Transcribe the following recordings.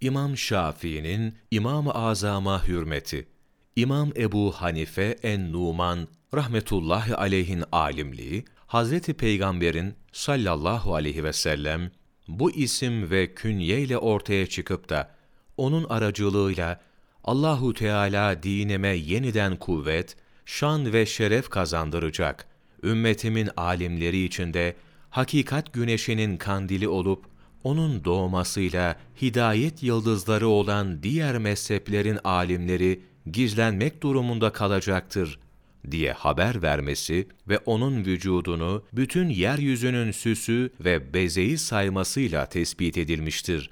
İmam Şafii'nin İmam-ı Azam'a hürmeti, İmam Ebu Hanife en-Numan rahmetullahi aleyhin alimliği, Hazreti Peygamber'in sallallahu aleyhi ve sellem bu isim ve künye ile ortaya çıkıp da onun aracılığıyla Allahu Teala dinime yeniden kuvvet, şan ve şeref kazandıracak. Ümmetimin alimleri içinde hakikat güneşinin kandili olup onun doğmasıyla hidayet yıldızları olan diğer mezheplerin alimleri gizlenmek durumunda kalacaktır diye haber vermesi ve onun vücudunu bütün yeryüzünün süsü ve bezeyi saymasıyla tespit edilmiştir.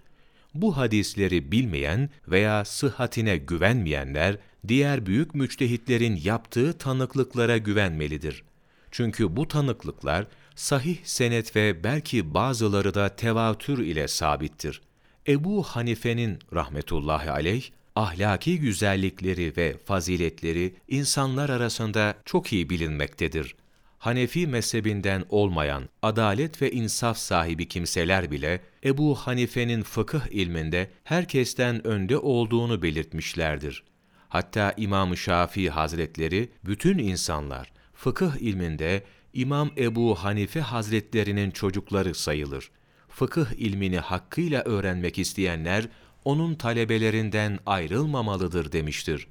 Bu hadisleri bilmeyen veya sıhhatine güvenmeyenler, diğer büyük müçtehitlerin yaptığı tanıklıklara güvenmelidir. Çünkü bu tanıklıklar, sahih senet ve belki bazıları da tevatür ile sabittir. Ebu Hanife'nin rahmetullahi aleyh, ahlaki güzellikleri ve faziletleri insanlar arasında çok iyi bilinmektedir. Hanefi mezhebinden olmayan adalet ve insaf sahibi kimseler bile Ebu Hanife'nin fıkıh ilminde herkesten önde olduğunu belirtmişlerdir. Hatta İmam Şafii Hazretleri bütün insanlar fıkıh ilminde İmam Ebu Hanife Hazretlerinin çocukları sayılır. Fıkıh ilmini hakkıyla öğrenmek isteyenler onun talebelerinden ayrılmamalıdır demiştir.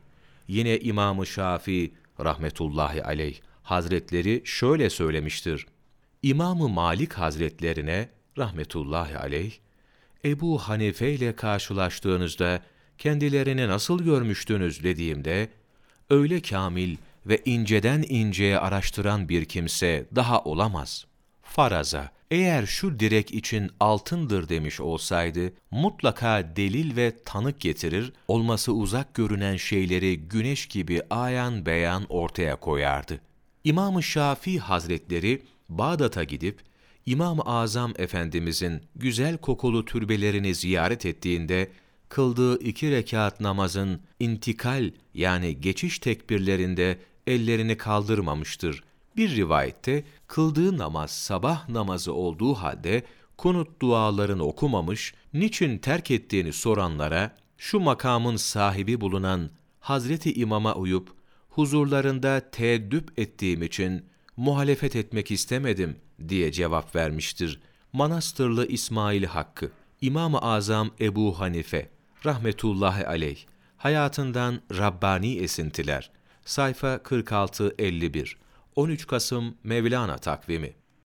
Yine İmam-ı Şafii rahmetullahi aleyh Hazretleri şöyle söylemiştir. İmam-ı Malik Hazretlerine rahmetullahi aleyh Ebu Hanife ile karşılaştığınızda kendilerini nasıl görmüştünüz dediğimde öyle kamil ve inceden inceye araştıran bir kimse daha olamaz. Faraza, eğer şu direk için altındır demiş olsaydı, mutlaka delil ve tanık getirir, olması uzak görünen şeyleri güneş gibi ayan beyan ortaya koyardı. İmam-ı Şafii Hazretleri, Bağdat'a gidip, İmam-ı Azam Efendimizin güzel kokulu türbelerini ziyaret ettiğinde, kıldığı iki rekat namazın intikal yani geçiş tekbirlerinde ellerini kaldırmamıştır. Bir rivayette kıldığı namaz sabah namazı olduğu halde kunut dualarını okumamış, niçin terk ettiğini soranlara şu makamın sahibi bulunan Hazreti İmam'a uyup huzurlarında teeddüp ettiğim için muhalefet etmek istemedim diye cevap vermiştir. Manastırlı İsmail Hakkı, İmam-ı Azam Ebu Hanife, rahmetullahi aleyh, hayatından Rabbani esintiler, sayfa 46-51, 13 Kasım Mevlana takvimi